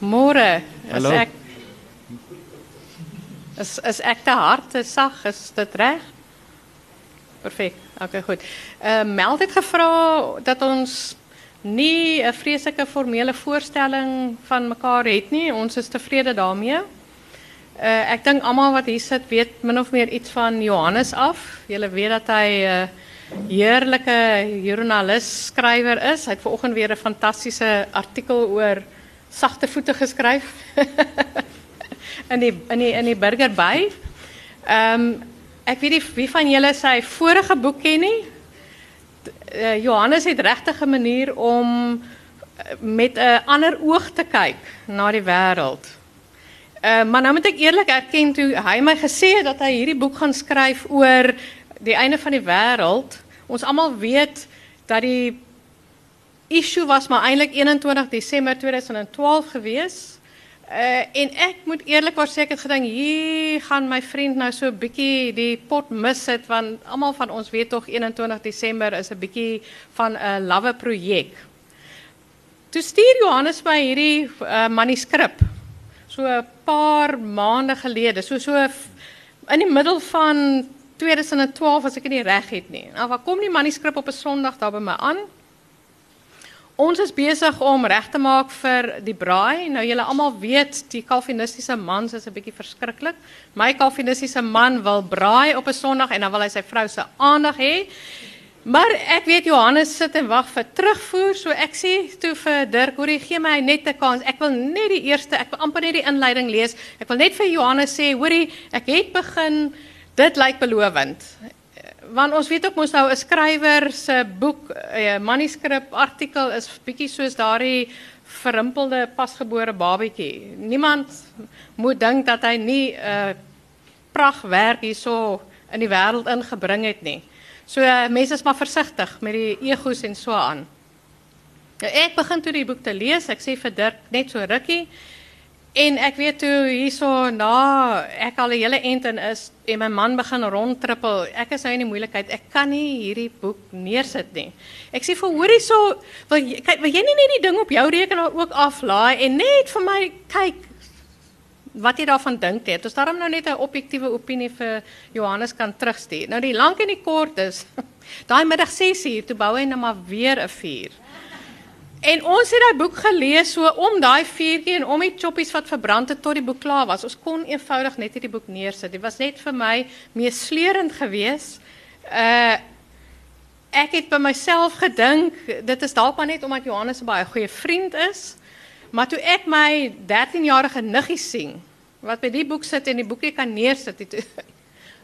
Môre is Hallo. ek is is ek te hard, te sag, is dit reg? Perfek. Okay, goed. Ehm uh, Meld het gevra dat ons nie 'n vreeslike formele voorstelling van mekaar het nie. Ons is tevrede daarmee. Uh, ek dink almal wat hier sit weet min of meer iets van Johannes af. Julle weet dat hy 'n uh, heerlike joernalis skrywer is. Hy het vanoggend weer 'n fantastiese artikel oor sagte voete geskryf in die in die in die burger by. Ehm um, ek weet nie wie van julle sy vorige boek ken nie. Uh, Johannes het regtig 'n manier om eh, met 'n ander oog te kyk na die wêreld. Uh, maar nou moet ek eerlik erken toe hy my gesê het dat hy hierdie boek gaan skryf oor die einde van die wêreld. Ons almal weet dat die issue was maar eintlik 21 Desember 2012 gewees. Uh, en ek moet eerlikwaar sê ek het gedink hier gaan my vriend nou so 'n die pot mis het want almal van ons weet tog 21 Desember is 'n bietjie van 'n lawwe projek. Toe stuur Johannes my hierdie uh, manuskrip so 'n paar maande gelede, so so in die middel van 2012 as ek dit nie reg het. Nou, waar kom die manuskrip op 'n Sondag daar by my aan? Ons is besig om reg te maak vir die braai. Nou julle almal weet die kalvinistiese mans is 'n bietjie verskriklik. My kalvinistiese man wil braai op 'n Sondag en dan wil hy sy vrou se aandag hê. Maar ek weet Johannes sit en wag vir terugvoer, so ek sê toe vir Dirk, hoorie, gee my net 'n kans. Ek wil net die eerste, ek wil amper net die inleiding lees. Ek wil net vir Johannes sê, hoorie, ek het begin dit lyk belovend want ons weet ook mos nou 'n skrywer se boek, 'n manuskrip artikel is bietjie soos daardie verrimpelde pasgebore babatjie. Niemand moet dink dat hy nie 'n uh, pragtwerk hierso in die wêreld ingebring het nie. So uh, mense is maar versigtig met die egos en so aan. Nou, ek begin toe die boek te lees. Ek sê vir Dirk net so rukkie En ek weet toe hierso na ek al 'n hele ent in is en my man begin rondtrippel. Ek is nou in die moeilikheid. Ek kan nie hierdie boek neersit nie. Ek sê vir hoorie so, wil jy kyk, wil jy nie net die ding op jou rekenaar ook aflaai en net vir my kyk wat jy daarvan dink het. Ons daarom nou net 'n objektiewe opinie vir Johannes kan terugstuur. Nou die lank en die kort is daai middag 6uur toe bou hy nou maar weer 'n vuur. En ons het daai boek gelees so om daai vuurtjie en om die choppies wat verbrand het tot die boek klaar was. Ons kon eenvoudig net hierdie boek neersit. Dit was net vir my meesleurend geweest. Uh ek het by myself gedink dit is dalk maar net omdat Johannes 'n baie goeie vriend is. Maar toe ek my 13-jarige niggie sien wat by die boek sit en die boekie kan neersit, het,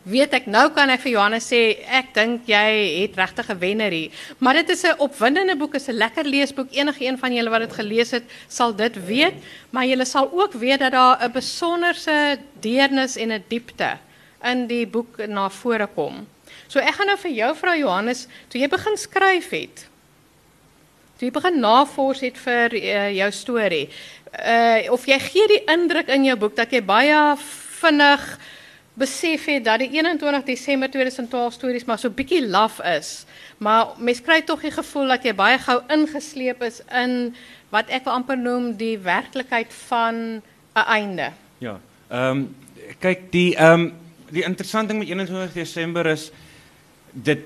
weet ek nou kan ek vir Johannes sê ek dink jy het regtig 'n wenner hier. Maar dit is 'n opwindende boek, is 'n lekker leesboek. Enige een van julle wat dit gelees het, sal dit weet, maar julle sal ook weet dat daar 'n besonderse deernis en 'n diepte in die boek na vore kom. So ek gaan nou vir jou vra Johannes, toe jy begin skryf het, toe jy begin navors het vir uh, jou storie, uh of jy gee die indruk in jou boek dat jy baie vinnig besef het dat die 21 Desember 2012 stories maar so bietjie laf is. Maar mens kry tog die gevoel dat jy baie gou ingesleep is in wat ek wil amper noem die werklikheid van 'n einde. Ja. Ehm um, kyk die ehm um, die interessante ding met 21 Desember is dit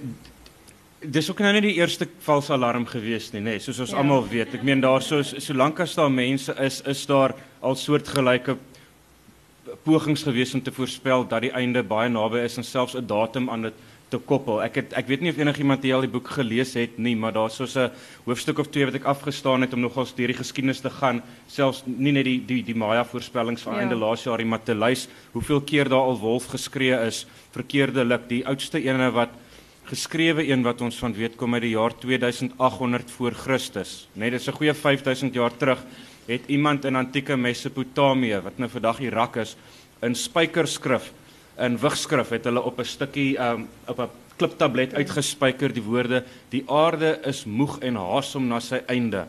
dis ook nou nie die eerste valse alarm gewees nie, nê, nee, soos ons ja. almal weet. Ek meen daar so solank as daar mense is, is daar al soortgelyke pogings gewees om te voorspel dat die einde baie naby is en selfs 'n datum aan dit te koppel. Ek het ek weet nie of enigiemand hier al die boek gelees het nie, maar daar's so 'n hoofstuk of twee wat ek afgestaan het om nogals deur die geskiedenis te gaan, selfs nie net die die die Maya voorspellings van ja. einde laas jaar nie, maar te luister hoeveel keer daar al wolf geskree is, verkeerdelik, die oudste ene wat geskrewe een wat ons van weet kom uit die jaar 2800 voor Christus. Net dis 'n goeie 5000 jaar terug het iemand in antieke Mesopotamië wat nou vandag Irak is in spykerskrif in wigskrif het hulle op 'n stukkie um, op 'n kliptablet uitgespyker die woorde die aarde is moeg en haas om na sy einde.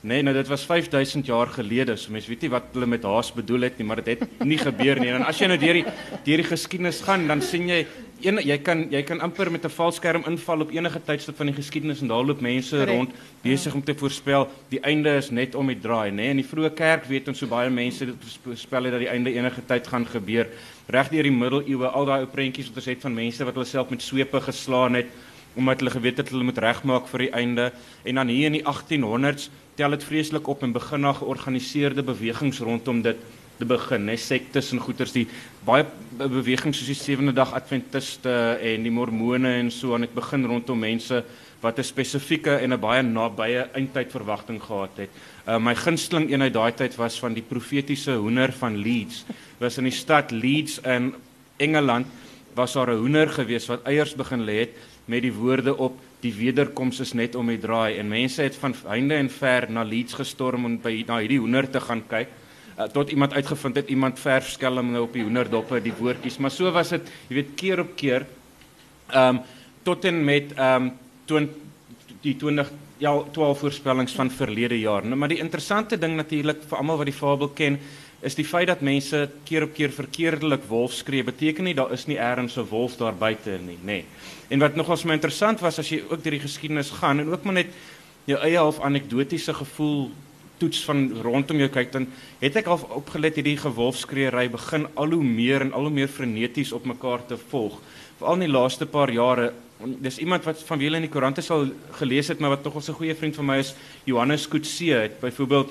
Nee, nou dit was 5000 jaar gelede. So mense weet nie wat hulle met haas bedoel het nie, maar dit het nie gebeur nie. En as jy nou deur die deur die geskiedenis gaan, dan sien jy een jy kan jy kan amper met 'n valskerm inval op enige tydstip van die geskiedenis en daar loop mense Correct. rond besig om te voorspel die einde is net om die draai, nê? Nee? In die vroeë kerk weet ons so baie mense dit voorspel het dat die einde enige tyd gaan gebeur. Reg deur die middeleeue, al daai ou prentjies wat ons het van mense wat hulle self met swepe geslaan het omdat hulle geweet het hulle moet regmaak vir die einde en dan hier in die 1800s tel dit vreeslik op en begin na georganiseerde bewegings rondom dit te begin, né, sektes en goeters die baie bewegings soos die Sewende Dag Adventiste en die Mormone en so aan het begin rondom mense wat 'n spesifieke en 'n baie nabye eindtyd verwagting gehad het. Uh, my gunsteling een uit daai tyd was van die profetiese hoender van Leeds. Was in die stad Leeds in Engeland was daar 'n hoender gewees wat eiers begin lê het met die woorde op die wederkoms is net om die draai. En mense het van heinde en ver na Leeds gestorm om by na hierdie hoender te gaan kyk uh, tot iemand uitgevind het iemand verf skelm nou op die hoenderdoppe die woordjies. Maar so was dit jy weet keer op keer ehm um, tot en met ehm um, die 20 ja 12 voorspellings van verlede jaar. Nou maar die interessante ding natuurlik vir almal wat die fabel ken is die feit dat mense keer op keer verkeerdelik wolf skree beteken nie daar is nie eers 'n wolf daar buite nie nê nee. en wat nogals my interessant was as jy ook deur die geskiedenis gaan en ook maar net jou eie half anekdotiese gevoel toets van rondom jou kyk dan het ek al opgelet hierdie gewolfskreery begin al hoe meer en al hoe meer freneties op mekaar te volg veral in die laaste paar jare dis iemand wat van wiele in die koerante sal gelees het maar wat tog 'n goeie vriend van my is Johannes Kutse het byvoorbeeld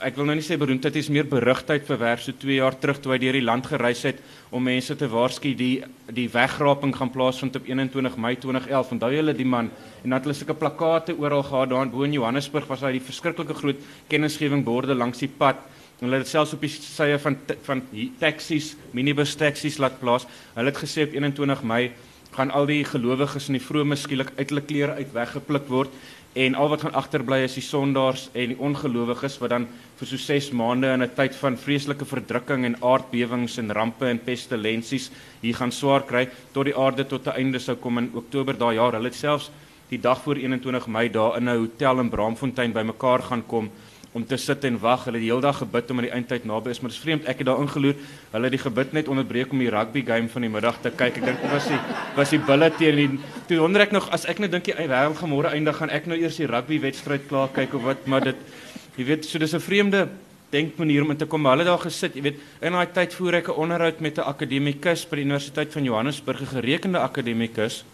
ek wil nou nie sê beroemdheid is meer berugtheid verwerf so 2 jaar terug toe hy deur die land gereis het om mense te waarsku die die wegraping gaan plaasvind op 21 Mei 2011 onthou julle die man? En dat hulle sulke plakate oral gehad daar in Bo in Johannesburg was daar die verskriklike groot kennisgewing borde langs die pad. Hulle het selfs op die sye van van taksies minibus taksies laat plaas. Hulle het gesê op 21 Mei gaan al die gelowiges in die vrome skielik uit hulle klere uit weggepluk word en al wat gaan agterbly is die sondaars en die ongelowiges wat dan vir so 6 maande in 'n tyd van vreeslike verdrukking en aardbewings en rampe en pestilensies hier gaan swaar kry tot die aarde tot 'n einde sou kom in Oktober daai jaar. Hulle het selfs die dag voor 21 Mei daar in 'n hotel in Braamfontein bymekaar gaan kom om te sit en wag. Hulle het die hele dag gebid om aan die eindtyd naby is, maar dit is vreemd. Ek het daar ingeloer. Hulle het die gebid net onderbreek om die rugby game van die middag te kyk. Ek dink was die was die bulle teen die toe wonder ek nog as ek net dink die wêreld môre eindig gaan ek nou eers die rugby wedstryd klaar kyk of wat, maar dit jy weet, so dis 'n vreemde denkmanier om in te kom. Hulle daar gesit, jy weet, in daai tyd voer ek 'n onderhoud met 'n akademikus by die Universiteit van Johannesburg, 'n gerekende akademikus.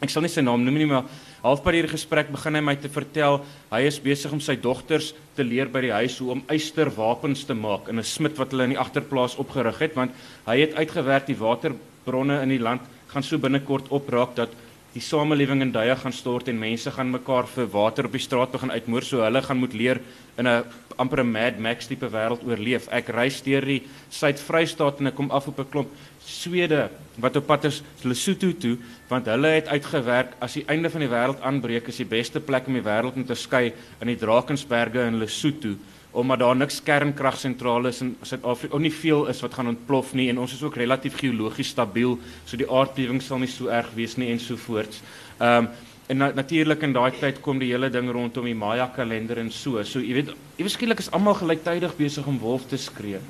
Ek sal nie sy naam noem nie, maar halfpad hierdie gesprek begin hy my te vertel hy is besig om sy dogters te leer by die huis hoe om eysterwapens te maak in 'n smid wat hulle in die agterplaas opgerig het want hy het uitgewerk die waterbronne in die land gaan so binnekort opraak dat die samelewing in duie gaan stort en mense gaan mekaar vir water op die straat begin uitmoer so hulle gaan moet leer in 'n amper 'n Mad Max tipe wêreld oorleef. Ek reis deur die Suid-Vrystaat en ek kom af op 'n klomp Swede wat op pad is Lesotho toe want hulle het uitgewerk as die einde van die wêreld aanbreek is die beste plek om die wêreld om te skei in die Drakensberge in Lesotho omdat daar niks kernkragsentrale is in Suid-Afrika, of nie veel is wat gaan ontplof nie en ons is ook relatief geologies stabiel, so die aardbewing sal nie so erg wees nie en so voorts. Ehm um, en na, natuurlik in daai tyd kom die hele ding rondom die Maya kalender en so. So jy weet, eweskielik is almal gelyktydig besig om wolf te skree.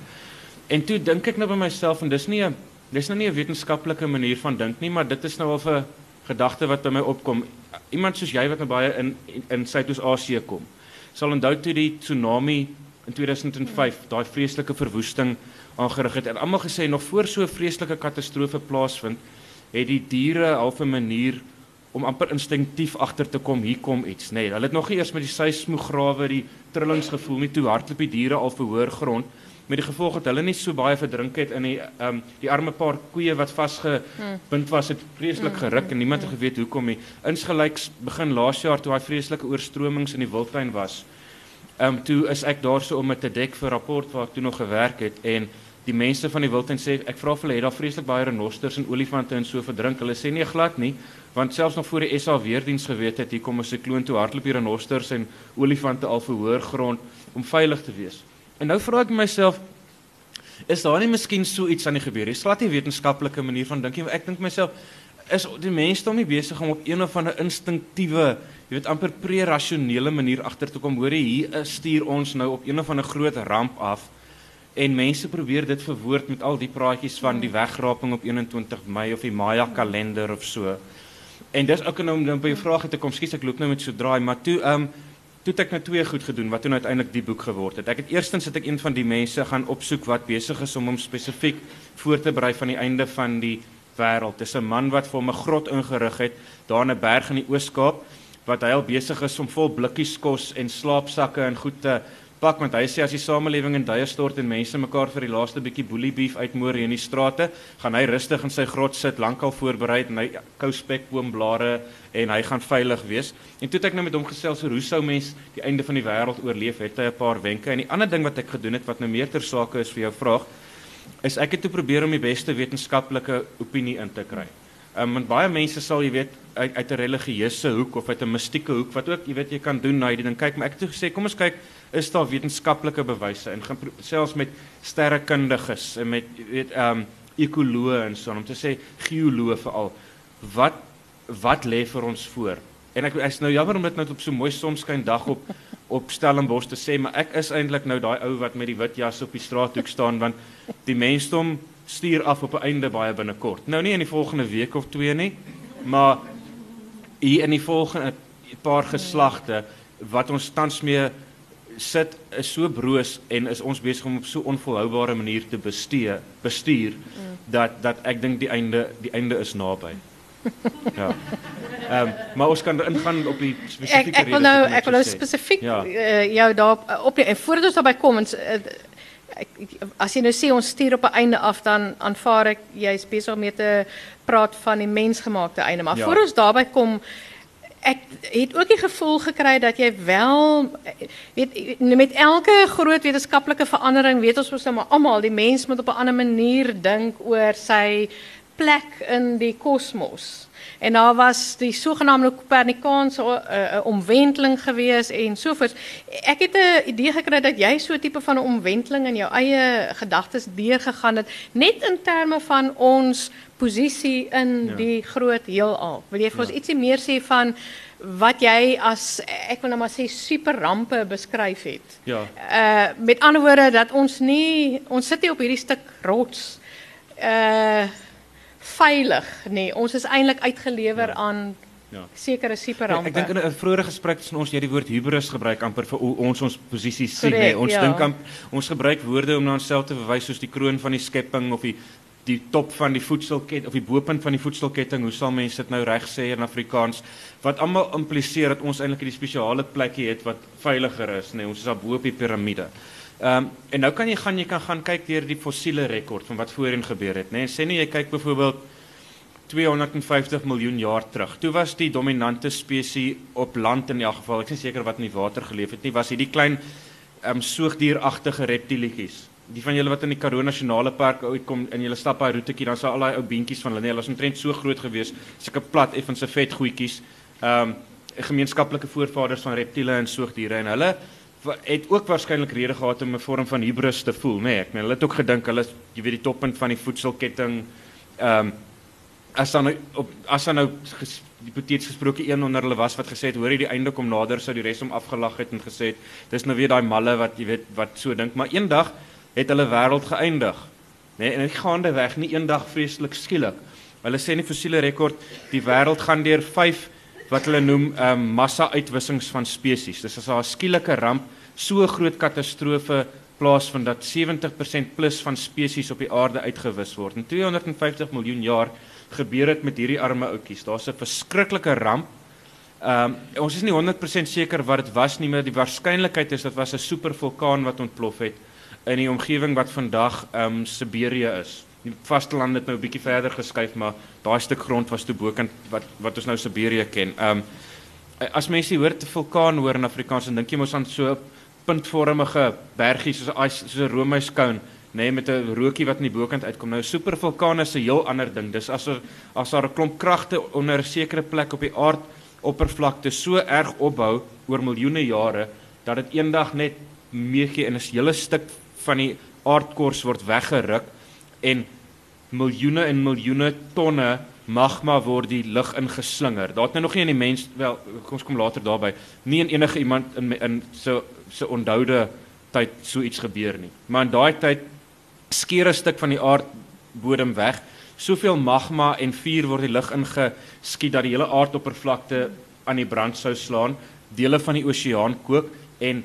En toe dink ek nou by myself en dis nie 'n dis nou nie 'n wetenskaplike manier van dink nie, maar dit is nou al 'n gedagte wat by my opkom. Iemand soos jy wat nou baie in in Suidoos-Asië kom sal onthou toe die tsunami in 2005 daai vreeslike verwoesting aangerig het en almal gesê nog voor so 'n vreeslike katastrofe plaasvind het die diere half 'n manier om amper instinktief agter te kom hier kom iets. Nê nee, hulle het nog nie eers met die seismograwe die trillings gevoel nie. Toe hardloop die diere al verhoor grond met die gevolg dat hulle nie so baie verdrink het in die ehm um, die arme paar koeie wat vasgebind was het vreeslik geruk en niemand het geweet hoekom nie. Insgelyks begin laas jaar toe daai vreeslike oorstromings in die wildtuin was ehm um, toe is ek daarso om dit te dek vir rapport waar ek toe nog gewerk het en die mense van die wildtuin sê ek vra vir hulle het daar vreeslik baie renosters en olifante en so verdrink hulle sê nie glad nie want selfs nog voor die SA weerdiens geweet het hier kom 'n sikloon toe hardloop hier renosters en olifante al verhoor grond om veilig te wees En nou vra ek myself is daar nie miskien so iets aan die gebeur? Dis glad nie wetenskaplike manier van dink nie. Ek dink myself is die mense dan nie besig om op een of ander instinktiewe, jy weet amper pre-rasionele manier agter te kom. Hoor hier stuur ons nou op een of ander groot ramp af En mense probeer dit verwoord met al die praatjies van die wegraping op 21 Mei of die Maya kalender of so. En dis ook om dan by jou vrae te kom. Skus ek loop nou met so draai, maar toe ehm um, toe het ek nou twee goed gedoen wat toe nou uiteindelik die boek geword het. Ek het eerstens het ek een van die mense gaan opsoek wat besig is om hom spesifiek voor te berei van die einde van die wêreld. Dis 'n man wat vir hom 'n grot ingerig het daar in 'n berg in die Oos-Kaap wat hy al besig is om vol blikkies kos en slaapsakke en goed te pak want hy sê as die samelewing in duie stort en mense mekaar vir die laaste bietjie boelie beef uitmoor in die strate, gaan hy rustig in sy grot sit, lankal voorberei en hy kou spekboomblare en hy gaan veilig wees. En toe het ek nou met hom gesels oor hoe sou mens die einde van die wêreld oorleef? Het hy 'n paar wenke? En die ander ding wat ek gedoen het wat nou meer ter sake is vir jou vraag, is ek het toe probeer om die beste wetenskaplike opinie in te kry. Ehm um, want baie mense sal jy weet uit uit 'n religieuse hoek of uit 'n mistieke hoek wat ook jy weet jy kan doen na hierdie ding kyk, maar ek het toe gesê kom ons kyk is daar wetenskaplike bewyse en selfs met sterrekundiges en met jy weet ehm um, ekoloë en so om te sê geoloë veral wat wat lê vir ons voor? En ek is nou jammer om dit nou op so mooi sonskyn dag op op Stellenbosch te sê, maar ek is eintlik nou daai ou wat met die wit jas op die straathoek staan want die mensdom stuur af op 'n einde baie binnekort. Nou nie in die volgende week of twee nie, maar hier in die volgende paar geslagte wat ons tans mee sit is so broos en is ons besig om op so onvolhoubare manier te bestuur bestuur dat dat ek dink die einde die einde is naby. Ja. Ehm um, maar ons kan ingaan op die spesifieke rede. Ek, ek wil nou ek wil nou spesifiek ja. uh, jou daar op die, en voordat ons daarby kom ons uh, ek, as jy nou sê ons stuur op 'n einde af dan aanvaar ek jy's besig om te praat van die mensgemaakte einde maar ja. voor ons daarby kom ek het ook die gevoel gekry dat jy wel weet met elke groot wetenskaplike verandering weet ons mos nou maar almal die mens moet op 'n ander manier dink oor sy plek in die kosmos. En daar was die sogenaamde Kopernikaanse uh, omwenteling gewees en sovoorts. Ek het 'n idee gekry dat jy so 'n tipe van 'n omwenteling in jou eie gedagtes deurgegaan het net in terme van ons posisie in ja. die groot heelal. Wil jy vir ons ja. ietsie meer sê van wat jy as ek wil nou maar sê super rampe beskryf het? Ja. Uh met ander woorde dat ons nie ons sit hier op hierdie stuk rots. Uh veilig nie. Ons is eintlik uitgelewer ja. aan ja. sekere. Ja, ek dink in 'n vroeë gesprek tussen ons jy die woord hubris gebruik amper vir ons ons posisie sien nê. Ons ja. dink ons gebruik woorde om na onsself te verwys soos die kroon van die skepping of die die top van die voedselketting of die bopunt van die voedselketting. Hoe sal mense dit nou reg sê in Afrikaans? Wat almal impliseer dat ons eintlik 'n spesiale plekkie het wat veiliger is nê. Ons is daar bo op die piramide. Ehm um, en nou kan jy gaan jy kan gaan kyk deur die fossiele rekord van wat voorheen gebeur het, né? Nee, sê nou jy kyk byvoorbeeld 250 miljoen jaar terug. Toe was die dominante spesies op land in elk geval, ek is seker wat in die water geleef het nie, was hierdie klein ehm um, soogdieragtige reptilietjies. Die van julle wat in die Karoo Nasionale Park uitkom en julle stap daai roetjie, dan sal al daai ou beentjies van hulle, nee, hulle was omtrent so groot gewees, sulke plat effense vet goedjies. Ehm um, gemeenskaplike voorvaders van reptiele en soogdiere en hulle het ook waarskynlik rede gehad om 'n vorm van hubris te voel, nê. Nee, ek meen hulle het ook gedink hulle jy weet die toppunt van die voedselketting. Ehm um, as dan nou op as dan nou hipoteties gesproke een onder hulle was wat gesê het hoor jy die einde kom nader sou die res hom afgelag het en gesê het dis nou weer daai malle wat jy weet wat so dink, maar eendag het hulle wêreld geëindig. Nê, nee, en dit gaande weg, nie eendag vreeslik skielik. Hulle sê in die fossiele rekord die wêreld gaan deur 5 wat hulle noem um, ehm, massa uitwissings van spesies. Dis as 'n skielike ramp, so groot katastrofe plaasvind dat 70% plus van spesies op die aarde uitgewis word. In 250 miljoen jaar gebeur dit met hierdie arme ouetjies. Daar's 'n verskriklike ramp. Ehm um, ons is nie 100% seker wat dit was nie, maar die waarskynlikheid is dat was 'n supervulkaan wat ontplof het in die omgewing wat vandag ehm um, Siberië is die vasteland het nou 'n bietjie verder geskuif, maar daai stuk grond was toe bokant wat wat ons nou Siberië ken. Ehm um, as mense hoor te vulkaan hoor in Afrikaans, dan dink jy mos aan so puntvormige bergie soos 'n soos 'n roomhuiskoun, nê, nee, met 'n rookie wat in die bokant uitkom. Nou 'n supervulkaan is 'n heel ander ding. Dis as er as daar 'n klomp kragte onder 'n sekere plek op die aardoppervlakte so erg opbou oor miljoene jare dat dit eendag net meegee en 'n hele stuk van die aardkors word weggeruk en miljoene en miljoene tonne magma word die lug ingeslinger. Daar het nou nog nie in die mens wel kom ons kom later daarby nie in enige iemand in in so so onthoude tyd so iets gebeur nie. Maar in daai tyd skeer 'n stuk van die aardbodem weg. Soveel magma en vuur word die lug ingeskiet dat die hele aardoppervlakte aan die brand sou slaan. Dele van die oseaan kook en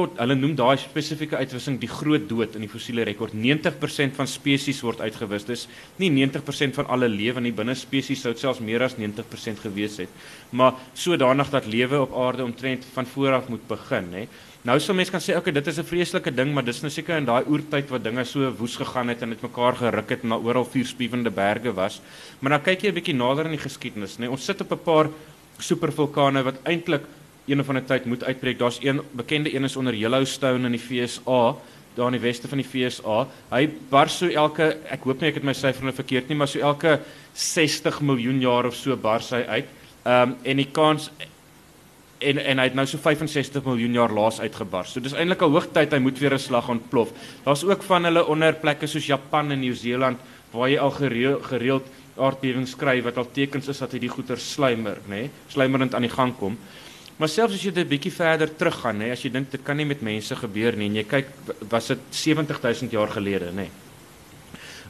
tot hulle noem daai spesifieke uitwissing die groot dood in die fossiele rekord. 90% van spesies word uitgewis. Dis nie 90% van alle lewe in die binnespesies sou selfs meer as 90% gewees het. Maar sodanig dat lewe op aarde omtrent van voor af moet begin, hè. Nou sou mense kan sê okay, dit is 'n vreeslike ding, maar dis nou seker in daai oertyd wat dinge so woes gegaan het en dit mekaar geruk het en daar oral vuurspiewende berge was. Maar dan kyk jy 'n bietjie nader in die geskiedenis, nê. Ons sit op 'n paar supervulkane wat eintlik een van 'n tyd moet uitbreek. Daar's een bekende een is onder Yellowstone in die VSA, daar in die weste van die VSA. Hy bars so elke ek hoop nie ek het my syfer nou verkeerd nie, maar so elke 60 miljoen jaar of so bars hy uit. Ehm um, en die kans en en hy het nou so 65 miljoen jaar laas uitgebars. So dis eintlik al hoogtyd hy moet weer 'n slag ontplof. Daar's ook van hulle onder plekke soos Japan en Nieu-Seeland waar jy al gereeld, gereeld aardbewings kry wat al tekens is dat hy die goeie slymer, nê, nee, slymerend aan die gang kom. Maar selfs as jy dit 'n bietjie verder teruggaan, nê, as jy dink dit kan nie met mense gebeur nie en jy kyk was dit 70000 jaar gelede, nê.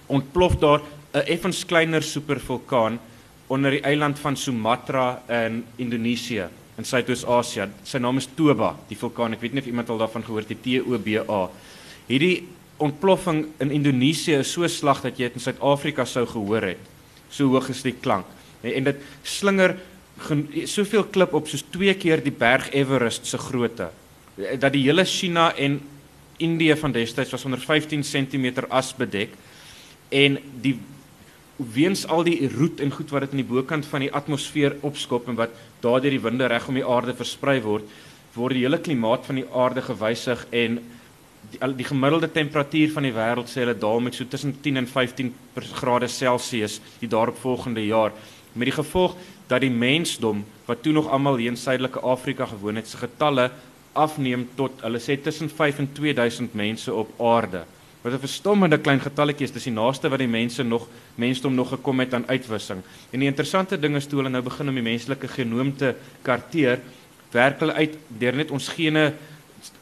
Ontplof daar 'n effens kleiner supervulkaan onder die eiland van Sumatra in Indonesië in Suidoos-Asië. Sy naam is Toba, die vulkaan. Ek weet nie of iemand al daarvan gehoor het, T O B A. Hierdie ontploffing in Indonesië is so sleg dat jy dit in Suid-Afrika sou gehoor het. So hoog is die klank. Nee, en dit slinger soveel klip op soos twee keer die berg Everest se grootte dat die hele China en Indië van destyds was onder 15 cm as bedek en die weens al die roet en goed wat dit in die bokant van die atmosfeer opskop en wat daardeur die winde reg om die aarde versprei word word die hele klimaat van die aarde gewysig en die, die gemiddelde temperatuur van die wêreld sê hulle daal met so tussen 10 en 15 grade Celsius die daaropvolgende jaar met die gevolg dat die mensdom wat toe nog almal hier in suidelike Afrika gewoon het, se getalle afneem tot hulle sê tussen 5 en 2000 mense op aarde. Wat 'n verstommende klein getalletjie is, dis die naaste wat die mense nog mensdom nog gekom het aan uitwissing. En die interessante ding is toe hulle nou begin om die menslike genoom te karteer, werk hulle uit deur net ons gene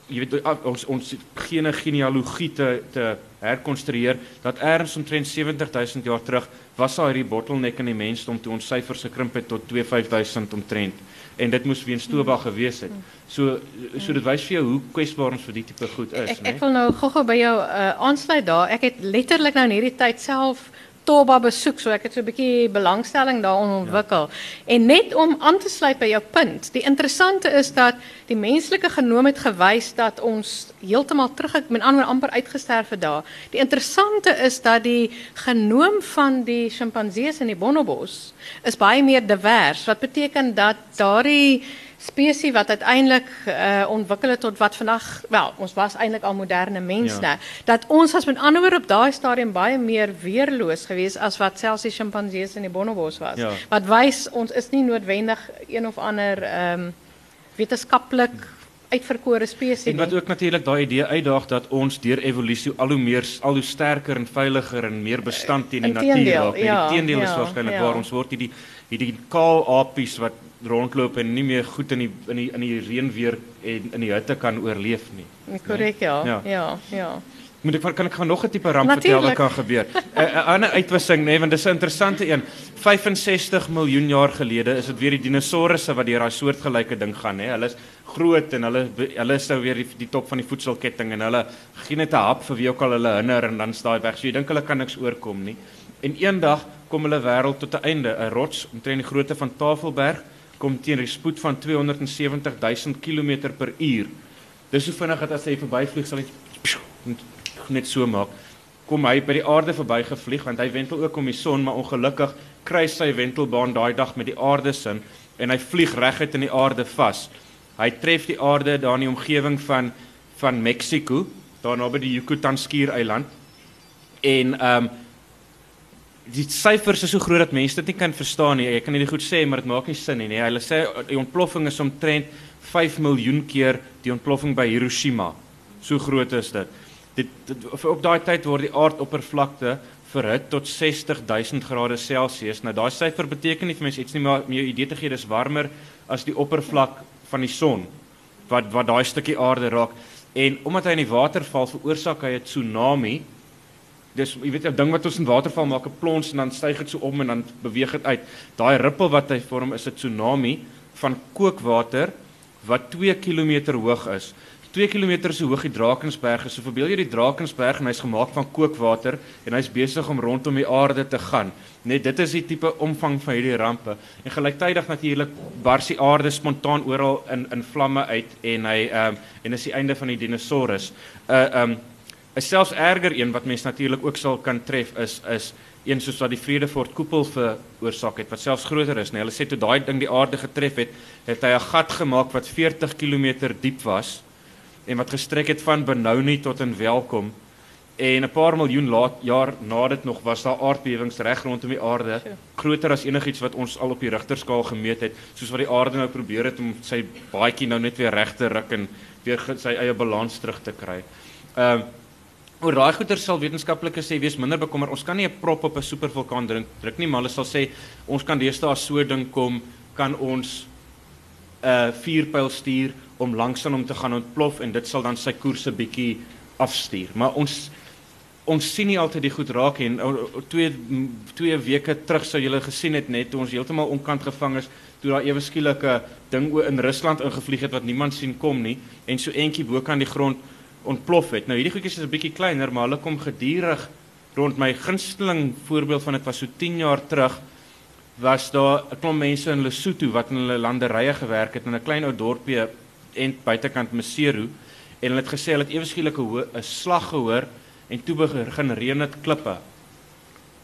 jy weet ons ons gene genealogie te te herkonstrueer dat erns omtrent 70000 jaar terug was daar hierdie bottleneck in die mensdom toe ons syfers gekrimp het tot 25000 omtrent en dit moes weens Toba gewees het. So so dit wys vir jou hoe kwesbaar ons vir die tipe goed is, né? Ek, ek wil nou gou-gou by jou uh, aansluit daar. Ek het letterlik nou in hierdie tyd self Toba besoek, so ek het so 'n bietjie belangstelling daarin ontwikkel. Ja. En net om aan te sluit by jou punt, die interessante is dat die menslike genoom het gewys dat ons heeltemal terug het, met ander amper uitgesterf het daar. Die interessante is dat die genoom van die sjimpansees in die bonobos is baie meer divers, wat beteken dat daardie spesie wat uiteindelik uh, ontwikkel het tot wat vandag wel ons was eintlik al moderne mense ja. dat ons as met ander woorde op daai stadium baie meer weerloos geweest as wat selfs die sjimpansees in die bonobos was ja. wat wys ons is nie noodwendig een of ander ehm um, wetenskaplik uitverkore spesie en wat ook natuurlik daai idee uitdaag dat ons deur evolusie al hoe meer al hoe sterker en veiliger en meer bestand teen die natuur raak. Ja, die teendeel is ja, waarskynlik ja. waar ons word hierdie hierdie kaal apies wat rondloop en nie meer goed in die in die in die reën weer en in die hitte kan oorleef nie. Korrek, ja. Ja, ja. ja. Moet ek kan ek gaan nog 'n tipe ramp vertel wat kan gebeur. 'n Ander uitwissing nê, nee, want dis 'n interessante een. 65 miljoen jaar gelede is dit weer die dinosourusse wat deur daai soortgelyke ding gaan nê. Nee. Hulle is groot en hulle hulle is nou weer die, die top van die voedselketting en hulle gee net 'n hap vir wie ook al hulle hinder en dan staan hy weg. So jy dink hulle kan niks oorkom nie. En eendag kom hulle wêreld tot 'n einde. 'n Rots omtrent die grootte van Tafelberg kom teen 'n spoed van 270 000 km per uur. Dis so vinnig dat as hy verbyvlieg sal hy net so maak. Kom hy by die aarde verbygevlieg want hy wentel ook om die son, maar ongelukkig kry sy wentelbaan daai dag met die aarde sin en hy vlieg reguit in die aarde vas. Hy tref die aarde daar in die omgewing van van Mexiko, daar naby die Yucatan skiereiland. En ehm um, die syfers is so groot dat mense dit nie kan verstaan nie. Ek kan dit goed sê, maar dit maak nie sin nie. Hulle sê die ontploffing is omtrent 5 miljoen keer die ontploffing by Hiroshima. So groot is dit. Dit, dit op daai tyd word die aardoppervlakte verhit tot 60000 grade Celsius. Nou daai syfer beteken nie vir mense iets nie, maar om jou idee te gee, dis warmer as die oppervlak van die son wat wat daai stukkie aarde raak. En omdat hy in die water val, veroorsaak hy 'n tsunami. Dis jy weet 'n ding wat ons in waterval maak 'n plons en dan styg dit so om en dan beweeg dit uit. Daai rippel wat hy vorm is 'n tsunami van kookwater wat 2 km hoog is. 2 km so hoog die Drakensberg is. So verbeel jy die Drakensberg en hy's gemaak van kookwater en hy's besig om rondom die aarde te gaan. Net dit is die tipe omvang van hierdie rampe. En gelyktydig natuurlik bars die aarde spontaan oral in in vlamme uit en hy ehm um, en is die einde van die dinosaurus. 'n uh, ehm um, 'n selfs erger een wat mense natuurlik ook sal kan tref is is een soos wat die Vredefort koepel veroorsaak het wat selfs groter is. Nee, hulle sê toe daai ding die aarde getref het, het hy 'n gat gemaak wat 40 km diep was en wat gestrek het van Benoni tot in Welkom. En 'n paar miljoen laat jaar na dit nog was daar aardbewings reg rondom die aarde, groter as enigiets wat ons al op die Rigterskaal gemeet het, soos wat die aarde nou probeer het om sy baadjie nou net weer reg te ruk en weer sy eie balans terug te kry. Ehm uh, Oor daai goeie sal wetenskaplikes sê wees minder bekommer. Ons kan nie 'n prop op 'n supervulkaan druk druk nie, maar hulle sal sê ons kan deesdae so ding kom, kan ons 'n uh, vuurpyl stuur om langs aan hom te gaan ontplof en dit sal dan sy koers 'n bietjie afstuur. Maar ons ons sien nie altyd die goed raak en twee twee weke terug sou julle gesien het net toe ons heeltemal onkant gevang is toe daar ewe skielike ding in Rusland ingevlieg het wat niemand sien kom nie en so eentjie bo kan die grond ontplof het. Nou hierdie goedjies is 'n bietjie kleiner, maar hulle kom gedurig rond my gunsteling voorbeeld van dit was so 10 jaar terug was daar 'n klomp mense in Lesotho wat in hulle landerye gewerk het in 'n klein ou dorpie en buitekant Maseru en hulle het gesê hulle het ewe skielik 'n slag gehoor en toe begin reën dit klippe.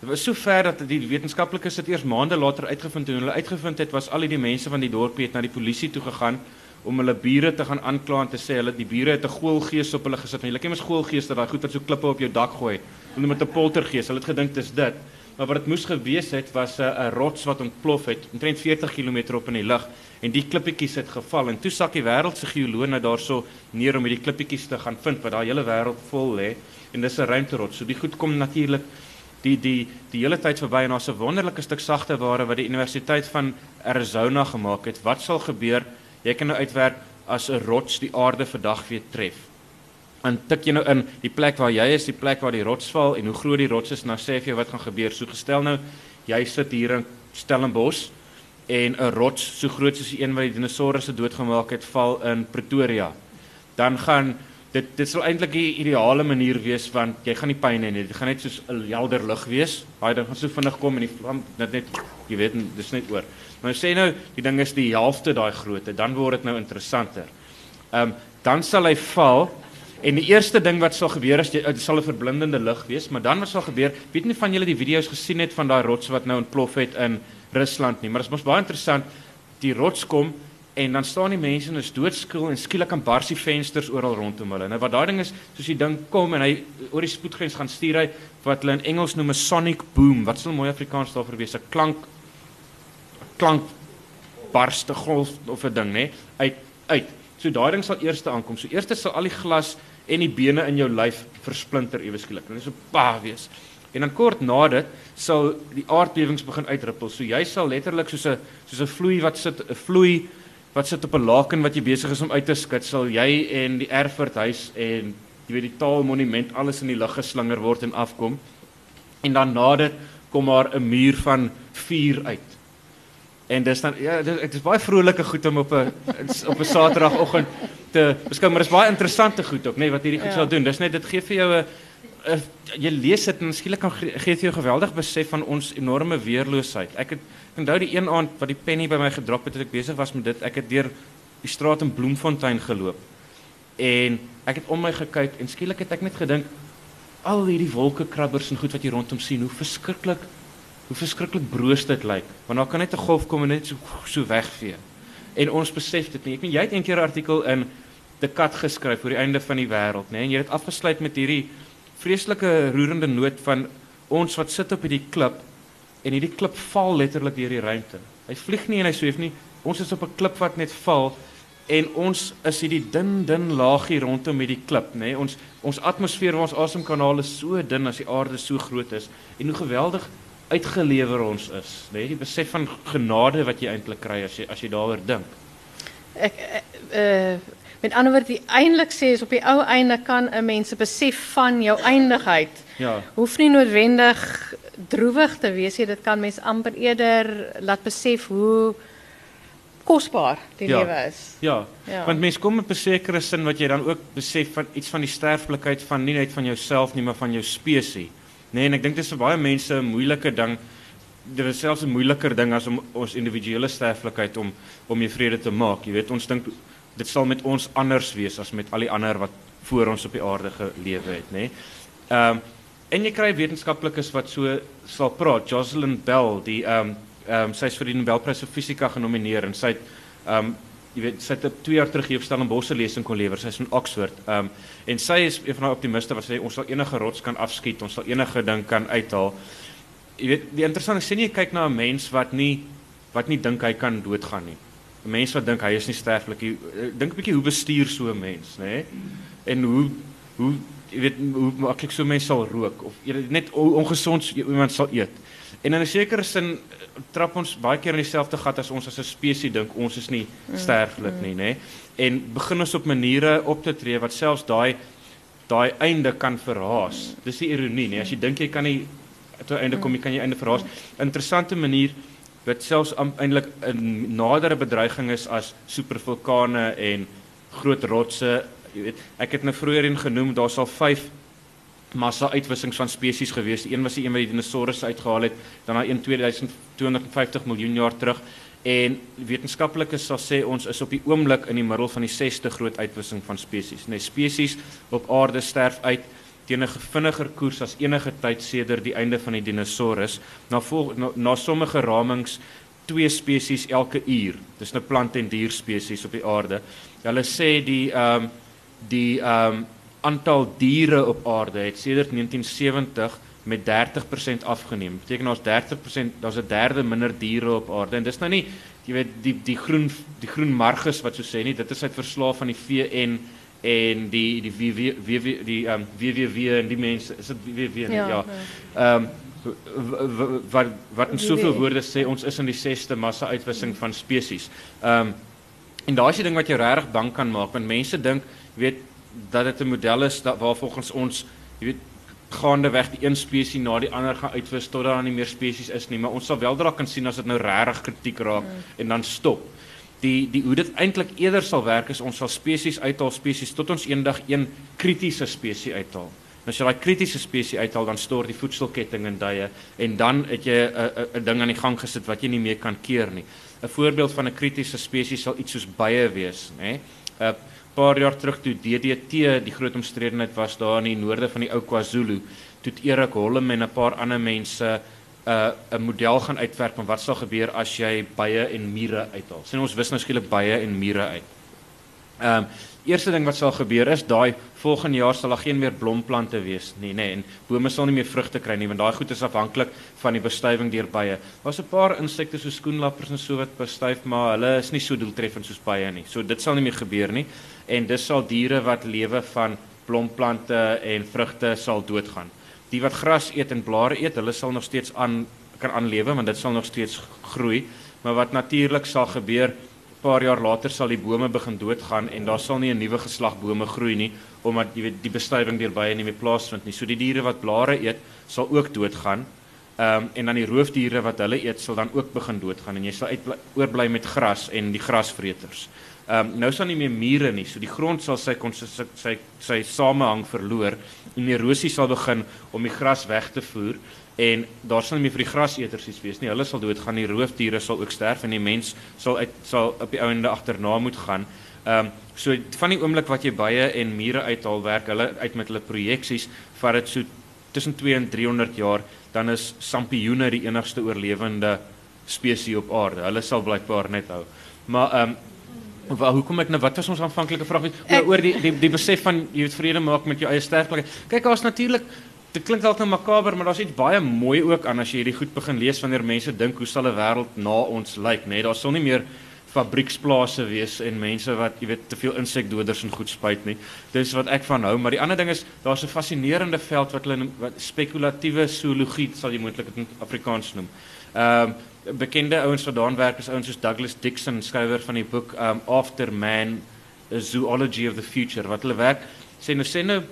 Dit was so ver dat die wetenskaplikes dit eers maande later uitgevind het en hulle uitgevind het was al die mense van die dorpie het na die polisie toe gegaan om hulle bure te gaan aankla en te sê hulle die bure het 'n goelgees op hulle gesit. Jy like mos goelgees dat daai goed wat so klippe op jou dak gooi. Hulle met 'n poltergees. Hulle het gedink dis dit. Maar wat dit moes gewees het was 'n 'n rots wat ontplof het omtrent 40 km op in die lug en die klippietjies het geval en toe sak die wêreld se geoloë nou daarso neer om hierdie klippietjies te gaan vind wat daai hele wêreld vol lê en dis 'n ruimterots. So die goed kom natuurlik die die die hele tyd verby en daar's 'n wonderlike stuk sagte ware wat die Universiteit van Arizona gemaak het. Wat sal gebeur Jy kan nou uitwerk as 'n rots die aarde vandag weer tref. En tik jy nou in die plek waar jy is, die plek waar die rots val en hoe groot die rots is, nou sê vir jou wat gaan gebeur. So gestel nou jy sit hier in Stellenbosch en 'n rots so groot soos die een wat die dinosourusse doodgemaak het val in Pretoria. Dan gaan dit dit sal eintlik die ideale manier wees want jy gaan nie pyn hê nie. Dit gaan net soos 'n helder lig wees. Daai ding gaan so vinnig kom en die vlam net net jy weet, dis net oor. Maar sê nou die ding is die helfte daai grootte, dan word dit nou interessanter. Ehm um, dan sal hy val en die eerste ding wat sal gebeur is dit sal 'n verblindende lig wees, maar dan wat sal gebeur? Weet nie van julle die video's gesien het van daai rots wat nou ontplof het in Rusland nie, maar dit is mos baie interessant. Die rots kom en dan staan die mense en is doodskil en skielik kan bars die vensters oral rondom hulle. Nou wat daai ding is, soos die ding kom en hy oor die spoedgrens gaan stuur hy wat hulle in Engels noem 'n sonic boom. Wat sal mooi Afrikaans daarvoor wees? 'n Klank klank barste golf of 'n ding nê uit uit. So daai ding sal eers aankom. So eers sal al die glas en die bene in jou lyf versplinter ewe skielik. Dit is so pa wees. En dan kort na dit sal die aardbewings begin uitrippel. So jy sal letterlik soos 'n soos 'n vloei wat sit 'n vloei wat sit op 'n laken wat jy besig is om uit te skud, sal jy en die Erfurt huis en jy weet die taalmonument alles in die lug geslinger word en afkom. En dan na dit kom maar 'n muur van vuur uit. En dis dan ja, dit is baie vrolike goed om op 'n op 'n Saterdagoggend te beskou, maar dis baie interessante goed ook, nê, nee, wat hierdie goed ja. sal doen. Dis net dit gee vir jou 'n jy lees dit en skielik kan gee vir jou geweldig besef van ons enorme weerloosheid. Ek het onthou die een aand wat die penny by my gedrop het toe ek besig was met dit. Ek het deur die straat in Bloemfontein geloop. En ek het om my gekyk en skielik het ek net gedink al hierdie wolkekrabbers en goed wat jy rondom sien, hoe verskriklik hoe verskriklik broos dit lyk. Want daar kan net 'n golf kom en net so so wegvee. En ons besef dit nie. Ek meen jy het eendag 'n artikel in The Cut geskryf oor die einde van die wêreld, nê? En jy het afgesluit met hierdie vreeslike roerende noot van ons wat sit op hierdie klip en hierdie klip val letterlik deur die ruimte. Hy vlieg nie en hy sweef nie. Ons is op 'n klip wat net val en ons is hierdie dun dun laagie rondom hierdie klip, nê? Ons ons atmosfeer ons asemkanale so dun as die aarde so groot is en hoe geweldig uitgelewer ons is, nê? Nee, die besef van genade wat jy eintlik kry as jy as jy daaroor dink. Ek uh, Met ander woorde, die eintlik sê is op die ou einde kan 'n mens 'n besef van jou eindigheid. Ja. Hoef nie noodwendig droewig te wees nie. Dit kan mens amper eerder laat besef hoe kosbaar die Ja. lewe is. Ja. Ja. Want mense kom op 'n sekere sin wat jy dan ook besef van iets van die sterflikheid van nie net van jouself nie, maar van jou spesies. Nee, en ek dink dit is vir baie mense 'n moeilike ding. Dit is selfs 'n moeiliker ding as om ons individuele sterflikheid om om jou vrede te maak. Jy weet, ons dink dit sal met ons anders wees as met al die ander wat voor ons op die aarde gelewe het, nê. Ehm en jy kry wetenskaplikes wat so sal praat. Jocelyn Bell, die ehm um, ehm um, sy is vir die Nobelprys vir fisika genomineer en sy het ehm um, jy weet sy het 'n 2 jaar terug hier op Stellenbosch 'n lesing kon lewer. Sy is van Oxford. Ehm um, en sy is een van daai optimiste wat sê ons sal enige rots kan afskiet, ons sal enige ding kan uithaal. Jy weet, die interessante sien jy kyk na 'n mens wat nie wat nie dink hy kan doodgaan nie. 'n Mens wat dink hy is nie sterflik nie. Eh, Dink 'n bietjie hoe bestuur so 'n mens, nê? En hoe hoe jy weet hoe maklik so 'n mens sal rook of net ongesond so iemand sal eet. En in 'n sekere sin eh, trap ons baie keer in dieselfde gat as ons as 'n spesies dink ons is nie sterflik nie, nê? En begin ons op maniere op te tree wat selfs daai daai einde kan verhaas. Dis die ironie, nê? As jy dink jy kan nie tot einde kom, jy kan jy einde verhaas. Interessante manier wat selfs eintlik 'n nadere bedreiging is as supervulkane en groot rotse. Jy weet, ek het nou vroeër genoem, daar sal 5 massa uitwissings van spesies gewees. Die een was die een wat die dinosourusse uitgehaal het, dan een 2250 miljoen jaar terug. En wetenskaplikes sal sê ons is op die oomblik in die middel van die 6ste groot uitwissing van spesies. Nee, spesies op aarde sterf uit teen 'n vinniger koers as enige tyd sedert die einde van die dinosourus. Na, vol, na na sommige ramings twee spesies elke uur. Dis nou plant en dier spesies op die aarde. Hulle sê die ehm um, die ehm um, aantal diere op aarde het sedert 1970 met 30% afgeneem. Beteken ons 30% daar's 'n derde minder diere op aarde en dis nou nie jy weet die die groen die groen marges wat so sê nie, dit is uit verslae van die VN en die die WW die ehm um, WWW en die mense is dit WWW nie? Ja, ja. Ehm um, wat wat in soveel woorde sê ons is in die 6ste massa uitwissing van spesies. Ehm um, en daai is die ding wat jou regtig bang kan maak want mense dink weet dat dit 'n model is dat waar volgens ons jy weet gaande weg die een spesies na die ander gaan uitwis tot daar nie meer spesies is nie, maar ons sal wel dra kan sien as dit nou regtig kritiek raak mm. en dan stop. Die die hoe dit eintlik eerder sal werk is ons sal spesies uithaal spesies tot ons eendag een kritiese spesies uithaal. En as jy daai kritiese spesies uithaal dan stort die voedselketting in duie en dan het jy 'n 'n ding aan die gang gesit wat jy nie meer kan keer nie. 'n Voorbeeld van 'n kritiese spesies sal iets soos bye wees, nê? 'n paar jaar terug toe DDT die groot omstredenheid was daar in die noorde van die ou KwaZulu, toe Erik Hollem en 'n paar ander mense 'n uh, 'n model gaan uitwerk van wat sal gebeur as jy bye en mure uithaal. Sien ons wis nou skielik bye en mure uit. Ehm um, eerste ding wat sal gebeur is daai volgende jaar sal daar geen meer blomplante wees nie, nê, nee, en bome sal nie meer vrugte kry nie want daai goed is afhanklik van die bestuiving deur bye. Daar's 'n paar insekte so skoenlappers en so wat bestuif, maar hulle is nie so doeltreffend soos bye nie. So dit sal nie meer gebeur nie en dis sal diere wat lewe van blomplante en vrugte sal doodgaan. Die wat gras eet en blare eet, hulle sal nog steeds aan kan aanlewe want dit sal nog steeds groei. Maar wat natuurlik sal gebeur, 'n paar jaar later sal die bome begin doodgaan en daar sal nie 'n nuwe geslag bome groei nie omdat jy weet die bestuiving deur bye nie meer plaasvind nie. So die diere wat blare eet, sal ook doodgaan. Ehm um, en dan die roofdiere wat hulle eet sal dan ook begin doodgaan en jy sal uit oorbly met gras en die grasvreters. Ehm um, nou sal nie meer mure nie. So die grond sal sy sy sy, sy samehang verloor en erosie sal begin om die gras weg te voer en daar sal nie meer vir die graseters iets wees nie. Hulle sal doodgaan. Die roofdiere sal ook sterf en die mens sal uit sal op die ouende agterna moet gaan. Ehm um, so van die oomblik wat jy bye en mure uithaal werk hulle uit met hulle projeksies vat dit so tussen 2 en 300 jaar dan is sampioene die enigste oorlewende spesies op aarde. Hulle sal blykbaar net hou. Maar ehm um, Waar hoekom ek nou wat was ons aanvanklike vraag oor, oor die die die besef van jy het vrede maak met jou eie sterflikheid. Kyk, daar's natuurlik dit klink dalk nou makaber, maar daar's iets baie mooi ook aan as jy hierdie goed begin lees wanneer mense dink hoe sal 'n wêreld na ons lyk, né? Nee, daar sal nie meer fabrieksplase wees en mense wat jy weet te veel insekdoders en goed spuit nie. Dis wat ek van hou, maar die ander ding is daar's 'n fascinerende veld wat hulle wat spekulatiewe zoologie sal jy moontlik in Afrikaans noem. Ehm um, bekende ouens wat daarin werk is ouens soos Douglas Dixon, skrywer van die boek um After Man 'n zoology of the future wat hulle werk sê nou sê nou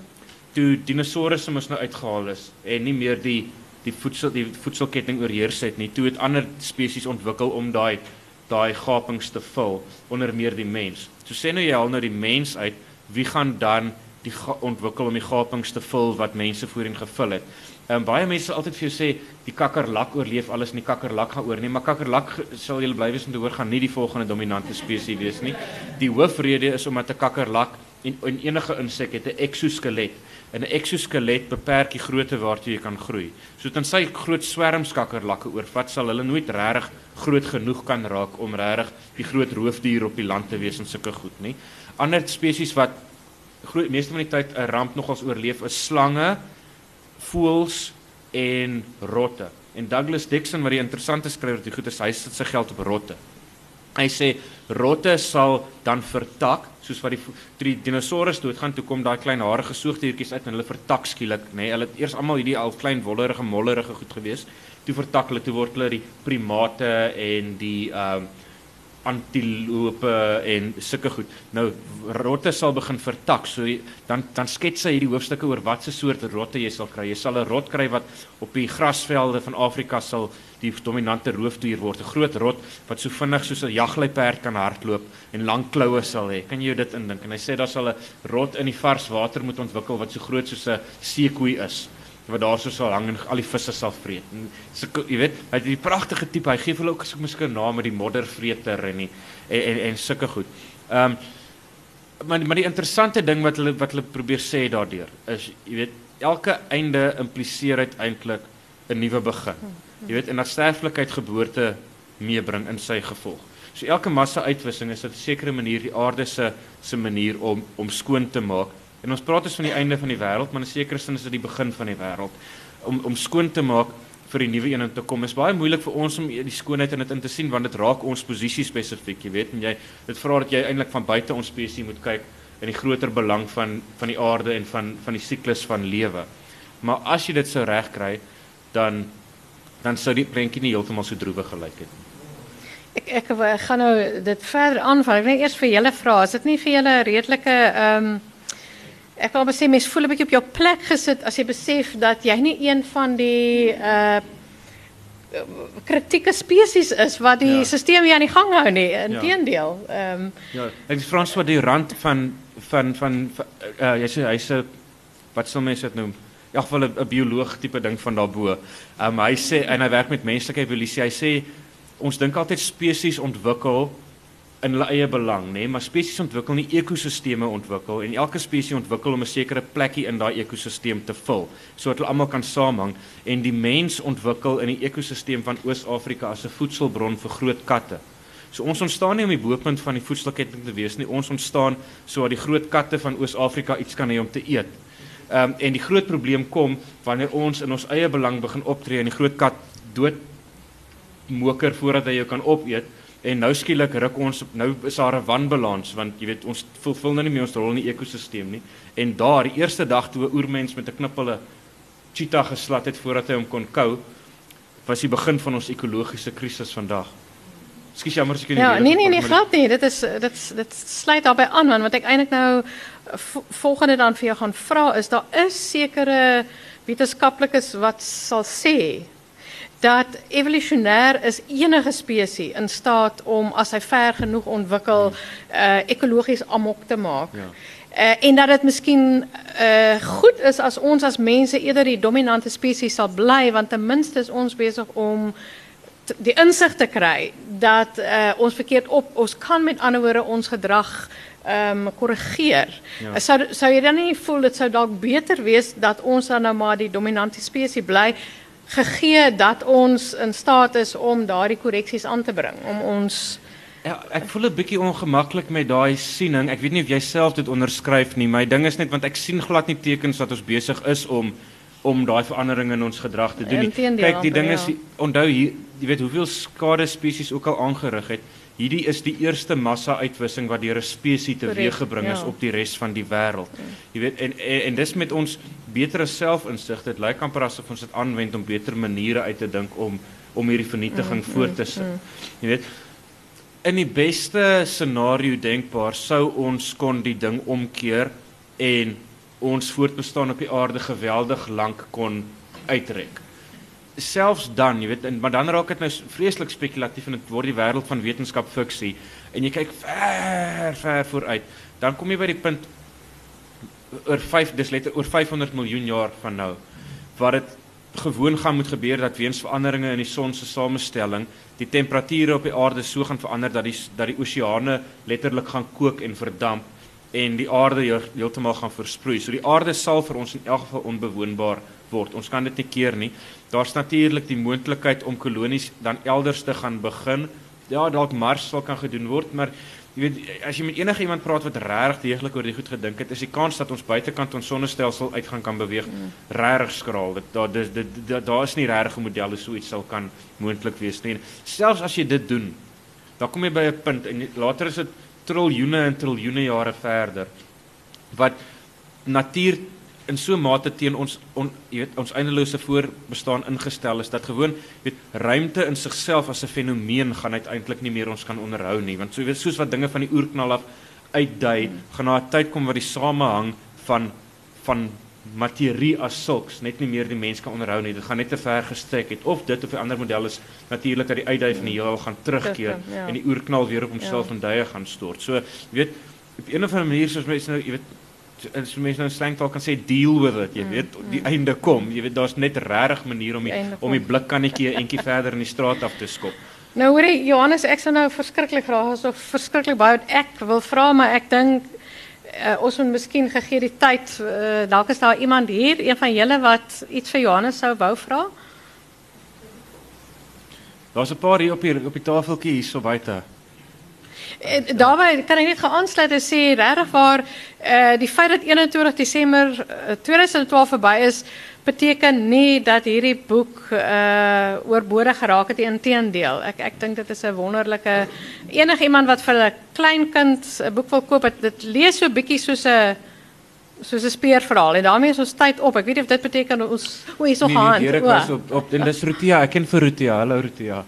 toe dinosourusse mos nou uitgehaal is en nie meer die die voedsel die voedselketting oorheers het nie toe het ander spesies ontwikkel om daai daai gapings te vul onder meer die mens. So sê nou jy haal nou die mens uit, wie gaan dan die ontwikkel om die gapings te vul wat mense voorheen gevul het? Ehm um, baie mense sal altyd vir jou sê die kakkerlak oorleef alles en die kakkerlak gaan oor nie, maar kakkerlak sal jy bly wees om te hoor gaan nie die volgende dominante spesies wees nie. Die hoofrede is omdat 'n kakkerlak en, en enige insek het 'n eksoskelet. En 'n eksoskelet beperk die grootte waartoe jy kan groei. So dan sy groot swermskakkerlakke oorvat sal hulle nooit regtig groot genoeg kan raak om regtig die groot roofdier op die land te wees en sulke goed nie. Ander spesies wat groot meeste van die tyd 'n ramp nogals oorleef is slange voels en rotte. En Douglas Dixon wat die interessante skrywer die goed is hy sit sy geld op rotte. Hy sê rotte sal dan vertak soos wat die die dinosourus doodgaan toe kom daai klein harige soogdiertjies uit en hulle vertak skielik nê. Nee, hulle het eers almal hierdie al klein wollerige mollerige goed gewees. Toe vertak hulle toe word hulle die primate en die ehm uh, antilope en sulke goed. Nou rotte sal begin vertak. So dan dan skets hy hierdie hoofstukke oor watse soort rotte jy sal kry. Jy sal 'n rot kry wat op die grasvelde van Afrika sal die dominante roofdier word. 'n Groot rot wat so vinnig soos 'n jagluiperd kan hardloop en lang kloue sal hê. Kan jy dit indink? En hy sê daar sal 'n rot in die vars water moet ontwikkel wat so groot soos 'n seekoei is wat daar so sal hang en al die visse sal vreet. En so jy weet, hy het die pragtige tipe. Hy gee hulle ook so miskien 'n naam met die moddervreter en die en en, en sulke goed. Ehm um, maar maar die interessante ding wat hulle wat hulle probeer sê daardeur is jy weet elke einde impliseer uiteindelik 'n nuwe begin. Jy weet en dat sterflikheid geboorte meebring in sy gevolg. So elke massa uitwissing is 'n sekere manier die aarde se se manier om om skoon te maak En ons praat dus van die einde van die wêreld, maar in sekere sin is dit die begin van die wêreld om om skoon te maak vir die nuwe een om te kom. Is baie moeilik vir ons om die skoonheid in dit in te sien want dit raak ons posisie spesifiek, jy weet, en jy dit vra dat jy eintlik van buite ons spesies moet kyk in die groter belang van van die aarde en van van die siklus van lewe. Maar as jy dit sou regkry, dan dan sou die prentjie nie heeltemal so droewig gelyk het nie. Ek ek gaan nou dit verder aanval. Ek wil eers vir julle vra, is dit nie vir julle redelike ehm ek wil sê mens voel 'n bietjie op jou plek gesit as jy besef dat jy nie een van die uh kritieke spesies is wat die ja. stelsel hier aan die gang hou nie. Inteendeel. Ja. Ehm um, Ja, ek is Frans wat die rand van van van uh jy sê hy's 'n wat sal mense dit noem? In elk geval 'n bioloog tipe ding van daarbo. Ehm um, hy sê en hy werk met menslike evolusie. Hy sê ons dink altyd spesies ontwikkel in hulle eie belang, nê, nee? maar spesies ontwikkel nie ekosisteme ontwikkel en elke spesies ontwikkel om 'n sekere plekkie in daai ekosisteem te vul sodat hulle almal kan saamhang en die mens ontwikkel in die ekosisteem van Oos-Afrika as 'n voedselbron vir groot katte. So ons ontstaan nie om die boepunt van die voedselketting te wees nie, ons ontstaan sodat die groot katte van Oos-Afrika iets kan hê om te eet. Ehm um, en die groot probleem kom wanneer ons in ons eie belang begin optree en die groot kat dood moker voordat hy jou kan opeet En nou skielik ruk ons nou is daar 'n wanbalans want jy weet ons vervul nou nie meer ons rol in die ekosisteem nie. En daar die eerste dag toe 'n oermens met 'n knippel 'n cheetah geslat het voordat hy hom kon kou, was die begin van ons ekologiese krisis vandag. Skus jammer as ek nie Ja, nee nee nee, glad nie. Dit is dit dit sluit daarbey aan want wat ek eintlik nou volgende dan vir jou gaan vra is daar is sekere wetenskaplikes wat sal sê dat evolutionair is enige spesies in staat om as hy ver genoeg ontwikkel uh ekologies amok te maak. Ja. Uh, en dat het misschien uh, goed is als ons als mensen eerder die dominante species zal blijven, want tenminste is ons bezig om die inzicht te krijgen dat uh, ons verkeerd op, ons kan met andere ons gedrag um, corrigeren. Ja. Zou, zou je dan niet voelen, het zou dan beter wees dat ons dan nou maar die dominante species blijft? Gegee dat ons in staat is om daardie korreksies aan te bring om ons Ja, ek voel 'n bietjie ongemaklik met daai siening. Ek weet nie of jy self dit onderskryf nie. My ding is net want ek sien glad nie tekens dat ons besig is om om daai verandering in ons gedrag te doen nie. Kyk, die ding is onthou hier, jy weet hoeveel skade spesies ook al aangerig het hierdie is die eerste massa uitwissing wat deur 'n spesies teweeggebring is ja. op die res van die wêreld. Jy weet en, en en dis met ons betere selfinsig. Dit lyk amper asof ons dit aanwend om beter maniere uit te dink om om hierdie vernietiging mm, voort te sit. Mm, mm. Jy weet in die beste scenario denkbaar sou ons kon die ding omkeer en ons voortbestaan op die aarde geweldig lank kon uitrek. Selfs dan, jy weet, en, maar dan raak dit nou vreeslik spekulatief en dit word die wêreld van wetenskap fiksie. En jy kyk ver ver vooruit, dan kom jy by die punt oor 5 dis letter oor 500 miljoen jaar van nou wat dit gewoon gaan moet gebeur dat weens veranderinge in die son se samestelling die temperature op die aarde so gaan verander dat die dat die oseane letterlik gaan kook en verdamp en die aarde heeltemal gaan versproei. So die aarde sal vir ons in elk geval onbewoonbaar word. Ons kan dit nie keer nie. Daar's natuurlik die moontlikheid om kolonies dan elders te gaan begin. Ja, dalk Mars sal kan gedoen word, maar jy weet as jy met enige iemand praat wat regtig deeglik oor dit goed gedink het, is die kans dat ons buitekant ons sonnestelsel uitgaan kan beweeg mm. regtig skraal. Dit daar dis dit daar da is nie regte modelle so iets sal kan moontlik wees nie. Selfs as jy dit doen, dan kom jy by 'n punt en later is dit triljoene en triljoene jare verder wat natuur in so mate teen ons on, jy weet ons eindelose voorbestaan ingestel is dat gewoon weet ruimte in sigself as 'n fenomeen gaan uiteindelik nie meer ons kan onderhou nie. Want so weet soos wat dinge van die oerknal af uitdui gaan daar 'n tyd kom waar die samehang van van materie as sulks net nie meer die mens kan onderhou nie dit gaan net te ver gestrek het of dit of 'n ander model is natuurlik dat die uitdui van die heelal gaan terugkeer ja. en die oerknal weer op homself ja. en duie gaan stort so jy weet op 'n of ander manier soos mense nou jy weet as mense nou slangtaal kan sê deal with it, jy mm, weet, die mm. einde kom. Jy weet daar's net regtig manier om die, die om die blikkannetjie eentjie verder in die straat af te skop. Nou hoor jy Johannes, ek sou nou verskriklik graag asof verskriklik baie wat ek wil vra, maar ek dink uh, ons moet miskien gegee die tyd, uh, dalk is daar iemand hier, een van julle wat iets vir Johannes sou wou vra. Daar's 'n paar hier op hier op die tafeltjie hier so buite. Eh, daarbij kan ik niet gaan aansluiten. Sê regtig waar uh, die feit dat 21 Desember 2012 voorbij is, betekent niet dat hierdie boek uh oorbodig geraak het inteendeel. Ek ek dink dit is 'n wonderlike enige iemand wat vir 'n klein kind 'n boek wil koop, dit lees so bietjie soos 'n soos 'n speurverhaal en daarmee is ons tyd op. Ek weet nie of dit beteken ons o, hierso nee, gaan. Nee, ek op op en dis Rutia. Ek ken vir Rutia. Hallo Rutia.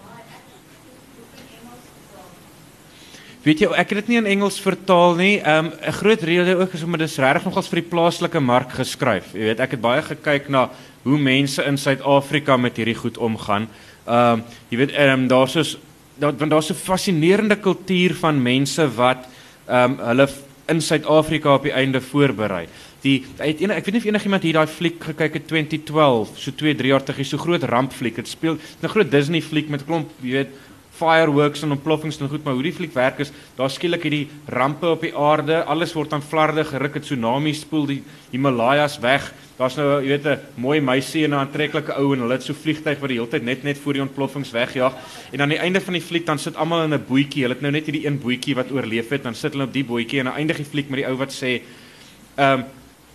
Weet jy, ek het dit nie in Engels vertaal nie. Ehm um, 'n groot rede ook is omdat dit regtig nogals vir die plaaslike mark geskryf. Jy weet, ek het baie gekyk na hoe mense in Suid-Afrika met hierdie goed omgaan. Ehm um, jy weet, ehm um, daar's so daar want daar's 'n fascinerende kultuur van mense wat ehm um, hulle in Suid-Afrika op die einde voorberei. Die het een, ek weet nie of enigiemand hier daai fliek gekyk het 2012, so 2, 3 jaar terug, so groot rampfliek. Dit speel 'n groot Disney fliek met klomp, jy weet, fireworks en ontploffings en goed, maar hoe die fliek werk is, daar skielik hierdie rampe op die aarde, alles word aan flarde geruk, 'n tsunami spoel die Himalajas weg. Daar's nou, jy weet, 'n mooi meisie en 'n aantreklike ou en hulle het so vliegtyg wat die hele tyd net net voor die ontploffings wegjaag. En aan die einde van die fliek dan sit almal in 'n bootjie. Hulle het nou net hierdie een bootjie wat oorleef het, dan sit hulle op die bootjie en aan die einde die fliek met die ou wat sê, ehm um,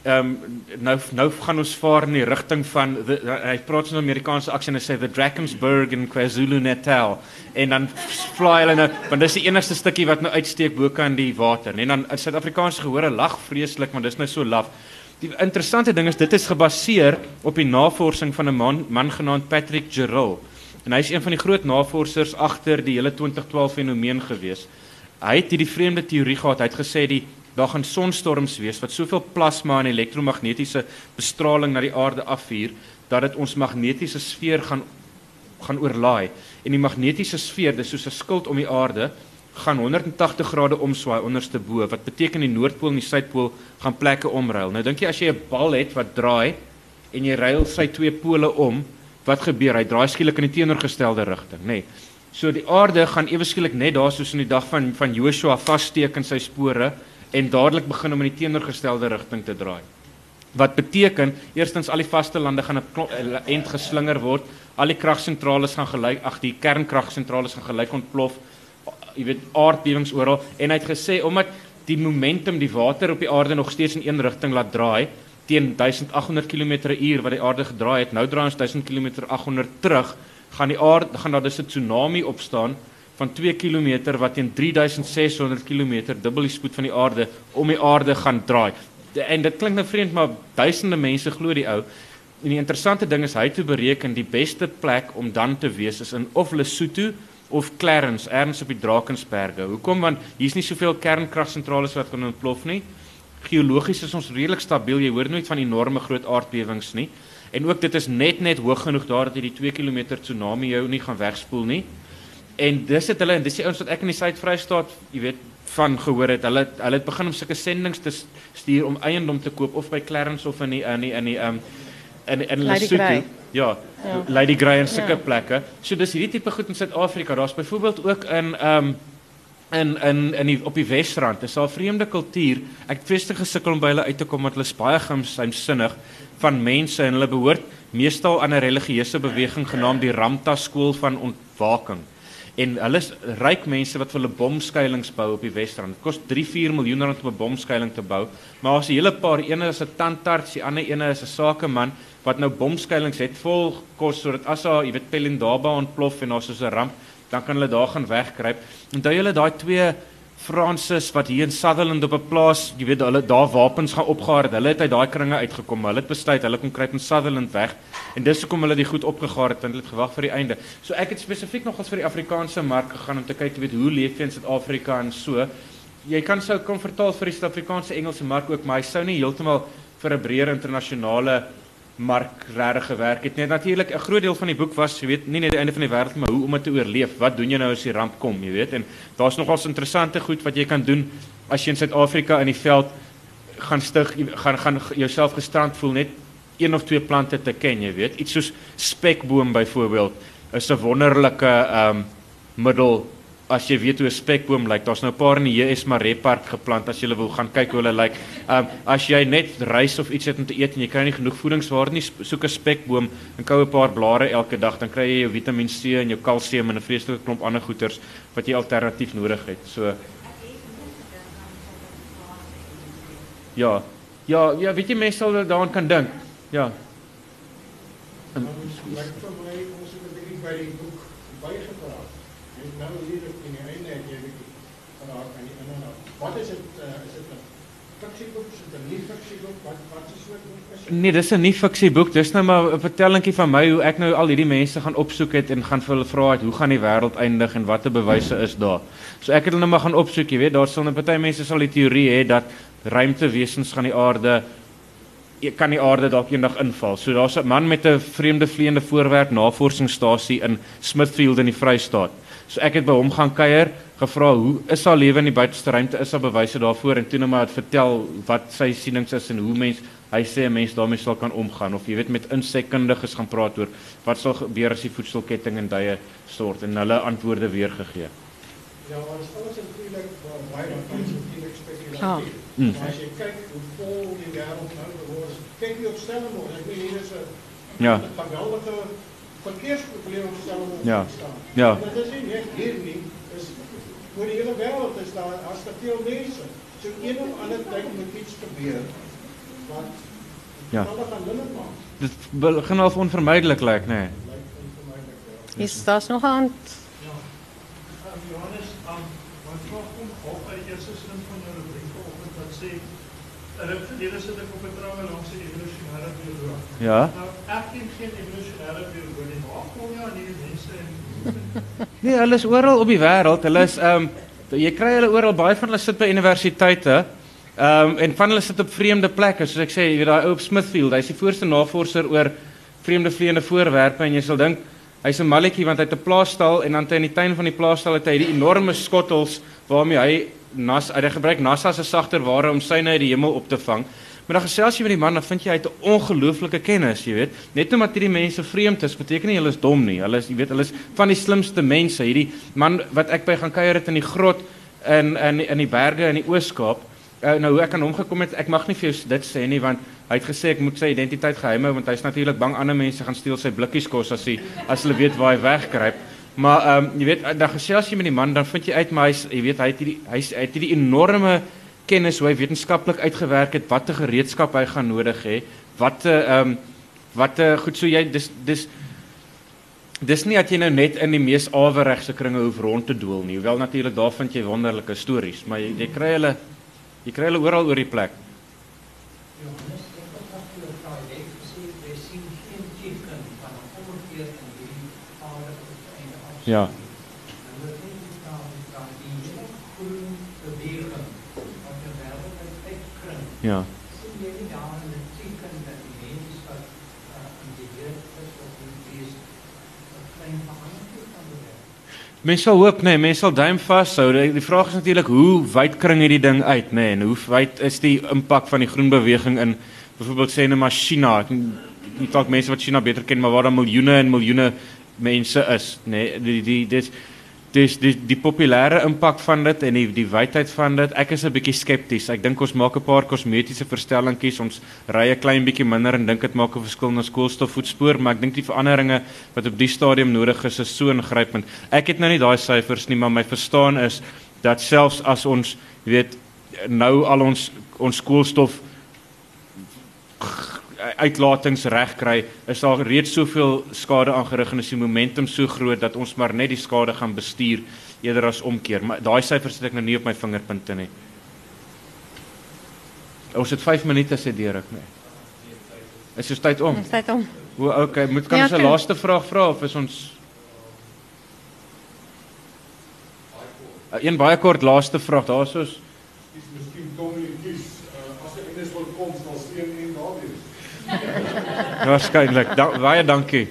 Ehm um, nou nou gaan ons vaar in die rigting van the, hy praat in Amerikaanse aksie en hy sê the Drakensberg in KwaZulu-Natal en dan fly hulle nou want dis die enigste stukkie wat nou uitsteek bo kan die water en dan Suid-Afrikaanse gehore lag vreeslik want dis nou so laf. Die interessante ding is dit is gebaseer op die navorsing van 'n man, man genaamd Patrick Gerald en hy is een van die groot navorsers agter die hele 2012 fenomeen gewees. Hy het hierdie vreemde teorie gehad. Hy het gesê die daar gaan sonstorms wees wat soveel plasma en elektromagnetiese bestraling na die aarde afvuur dat dit ons magnetiese sfeer gaan gaan oorlaai. En die magnetiese sfeer dis soos 'n skild om die aarde gaan 180 grade omswaai onderste bo wat beteken die noordpool en die suidpool gaan plekke omruil. Nou dink jy as jy 'n bal het wat draai en jy ruil sy twee pole om wat gebeur? Hy draai skielik in die teenoorgestelde rigting nê. Nee. so die aarde gaan ewe skielik net daar soos in die dag van van Joshua vassteek in sy spore en dadelik begin om in die teenoorgestelde rigting te draai. Wat beteken eerstens al die vaste lande gaan 'n end geslinger word, al die kragsentrale gaan gelyk ag die kernkragsentrale gaan gelyk ontplof. Jy weet aardbewings oral en hy het gesê omdat die momentum die water op die aarde nog steeds in een rigting laat draai teen 1800 km/h wat die aarde gedraai het, nou draai ons 1000 km/800 terug, gaan die aarde gaan daar dus 'n tsunami opstaan van 2 km wat teen 3600 km dubbel die spoed van die aarde om die aarde gaan draai. En dit klink nou vreemd maar duisende mense glo die ou. En die interessante ding is hy het toe bereken die beste plek om dan te wees is in of Lesotho of Clarence ergens op die Drakensberge. Hoekom? Want hier's nie soveel kernkragsentrales wat kan ontplof nie. Geologies is ons redelik stabiel. Jy hoor nooit van enorme groot aardbewings nie. En ook dit is net net hoog genoeg daar dat hierdie 2 km tsunami jou nie gaan wegspoel nie. En dis het hulle en dis die ouens wat ek in die Suid-Vrystaat, jy weet, van gehoor het. Hulle hulle het begin om sulke sendinge te stuur om eiendom te koop of by Clarence of in die in die in die um in in Lesotho. Ja, ja. Lady Grey en sulke ja. plekke. So dis hierdie tipe goed in Suid-Afrika. Daar's byvoorbeeld ook in um in in in die op die Wesrand. Dis 'n vreemde kultuur. Ek het feeste gesukkel om by hulle uit te kom want hulle is baie geheimsinnig van mense en hulle behoort meestal aan 'n religieuse beweging genaamd die Ramta skool van ontwaking. En hulle is ryk mense wat vir hulle bomskuilings bou op die Wesrand. Dit kos 3-4 miljoen rand om 'n bomskuiling te bou. Maar as 'n hele paar, een is 'n tandarts, die ander een is 'n sakeman wat nou bomskuilings het vol kos sodat as daar, jy weet, Pelindaba ontplof en daar soos 'n ramp, dan kan hulle daar gaan wegkruip. Onthou julle daai twee Fransis wat hier in Sutherland op 'n plaas, jy weet hulle daar wapens gaan het. Hulle het uit daai kringe uitgekom. Hulle het besluit hulle kom kruip in Sutherland weg. En dis hoekom hulle die goed opgegaar het en hulle het gewag vir die einde. So ek het spesifiek nog as vir die Afrikaanse mark gegaan om te kyk, jy weet, hoe leef jy in Suid-Afrika en so. Jy kan sou kom vertaal vir die Suid-Afrikaanse Engelse mark ook, maar hy sou nie heeltemal vir 'n breër internasionale mark regtig gewerk het. Net natuurlik 'n groot deel van die boek was, jy weet, nie net die einde van die wêreld maar hoe om dit te oorleef. Wat doen jy nou as die ramp kom, jy weet? En daar's nogals interessante goed wat jy kan doen as jy in Suid-Afrika in die veld gaan stig, gaan gaan jouself gestrand voel net een of twee plante te ken, jy weet. Iets soos spekboom byvoorbeeld is 'n wonderlike ehm um, middel as jy weet hoe 'n spekboom lyk, daar's nou 'n paar in die JS Maree Park geplant as jy wil gaan kyk hoe hulle lyk. Ehm um, as jy net rys of iets het om te eet en jy kry nie genoeg voedingswaarde nie, soek 'n spekboom en kou 'n paar blare elke dag, dan kry jy jou Vitamiin C en jou kalsium en 'n vreeslike klomp ander goeters wat jy alternatief nodig het. So Ja. Ja, ja, weet jy mense sal daaraan kan dink. Ja. Ons lyk vir my ons het 'n bietjie by die boek bygepraat. Nou hier in jy 'n bietjie geraak aan die inhoud. Wat is dit uh, is dit 'n fiksieboek, is dit 'n nie fiksieboek? Wat wat is so 'n boek? Nee, dis 'n nie fiksieboek. Dis nou maar 'n vertellingkie van my hoe ek nou al hierdie mense gaan opsoek het en gaan vir hulle vra het hoe gaan die wêreld eindig en watter bewyse is daar. So ek het hulle nou maar gaan opsoek, jy weet, daar sal 'n party mense sal die teorie hê dat ruimtewesens gaan die aarde kan die aarde dalk eendag inval. So daar's 'n man met 'n vreemde vleiende voorwerp navorsingsstasie in Smithfield in die Vrystaat. So ek het by hom gaan kuier, gevra hoe is daar lewe in die buiteste ruimte? Is daar bewyse daarvoor? En toe net maar het vertel wat sy sienings is en hoe mens hy sê 'n mens daarmee sal kan omgaan of jy weet met insekkundiges gaan praat oor wat sal gebeur as die voedselketting en duie stort en hulle antwoorde weer gegee. Ja, ons alles is natuurlik baie baie spekulatief. Ja. Mm. As jy kyk hoe vol die wêreld nou word, kyk jy op Stellenbosch, ek weet hier is 'n Ja. 'n geweldige verkeersprobleem op Stellenbosch. Ja. staan. Ja. En dit is nie net hier nie, is oor die hele wêreld is daar as te veel mense. So een of ander tyd moet iets gebeur wat Ja. alles gaan limit maak. Dit begin al onvermydelik lyk, nê. Nee. Lyk onvermydelik. Ja. Is daar's nog aan Ja. Um, Johannes, um, my vraag kom op uit die eerste sin van jou brief vanoggend wat sê 'n ruk gelede sit ek op 'n troue langs 'n evolusionêre bioloog. Ja. Nou, ek ken geen evolusionêre bioloog nie. Waar kom jy aan hierdie mense en Nee, hulle is oral op die wêreld. Hulle is ehm um, jy kry hulle oral. Baie van hulle sit by universiteite. Ehm um, en van hulle sit op vreemde plekke. Soos ek sê, jy weet daai ou op Smithfield, hy's die voorste navorser oor vreemde vleiende voorwerpe en jy sal dink hy's 'n malletjie want hy het 'n plaasstal en dan het hy in die tuin van die plaasstal het hy die enorme skottels waarmee hy nas hy gebruik NASA se sagter ware om syne uit die hemel op te vang. Maar dan gesels jy met die man, dan vind jy hy het 'n ongelooflike kennis, jy weet. Net omdat hierdie mense vreemd is, beteken nie hulle is dom nie. Hulle is, jy weet, hulle is van die slimste mense. Hierdie man wat ek by gaan kuier het in die grot in in in die berge in die Oos-Kaap. Uh, nou hoe ek aan hom gekom het, ek mag nie vir jou dit sê nie want hy het gesê ek moet sy identiteit geheim hou want hy's natuurlik bang ander mense gaan steel sy blikkies kos as hy as hulle weet waar hy wegkruip. Maar ehm um, jy weet dan gesels jy met die man dan vind jy uit maar hy's jy weet hy het hierdie hy's hy het hierdie enorme kennis hoe hy wetenskaplik uitgewerk het watter gereedskap hy gaan nodig hê. Wat 'n ehm um, wat 'n goed so jy dis dis dis nie dat jy nou net in die mees aweregse kringe hoef rond te dool nie. Hoewel natuurlik daar vind jy wonderlike stories, maar jy, jy kry hulle jy kry hulle oral oor die plek. Johannes, ek wil graag vir jou vra, jy het gesê jy sien geen teken van 'n ommekeer in hierdie aarde op die einde af. Ja. Ja. sien jullie daar een teken dat die mensen wat uh, in die jeugd is of in die is, een klein verandering kan bewerken? Mense sal hoop nee, mense sal duim vashou. Die, vraag is natuurlik hoe wyd kring hierdie ding uit, nê? Nee, en hoe wyd is die impak van die groen beweging in byvoorbeeld sê net maar China. Ek nie dalk mense wat China beter ken, maar waar daar miljoene en miljoene mense is, nê? Nee, die die dis dis die die populêre impak van dit en die die wydheid van dit. Ek is 'n bietjie skepties. Ek dink ons maak 'n paar kosmetiese verstellingkies. Ons ry 'n klein bietjie minder en dink dit maak 'n verskil in ons koolstofvoetspoor, maar ek dink die veranderinge wat op die stadium nodig is is so ingrypend. Ek het nou nie daai syfers nie, maar my verstaan is dat selfs as ons weet nou al ons ons koolstof uitlatings reg kry, is daar reeds soveel skade aangerig en is die momentum so groot dat ons maar net die skade gaan bestuur eerder as omkeer. Maar daai syfers het ek nou nie op my vingerpunte nie. Ons het 5 minute sê Derek, nee. Is dit tyd om? Ons tyd om. Hoe okay, moet kan Ja, ons 'n laaste vraag vra of is ons Een baie kort laaste vraag. Daar's ons Dis miskien Dominikus, uh, as ek net wil kom, sal steen en daar wees.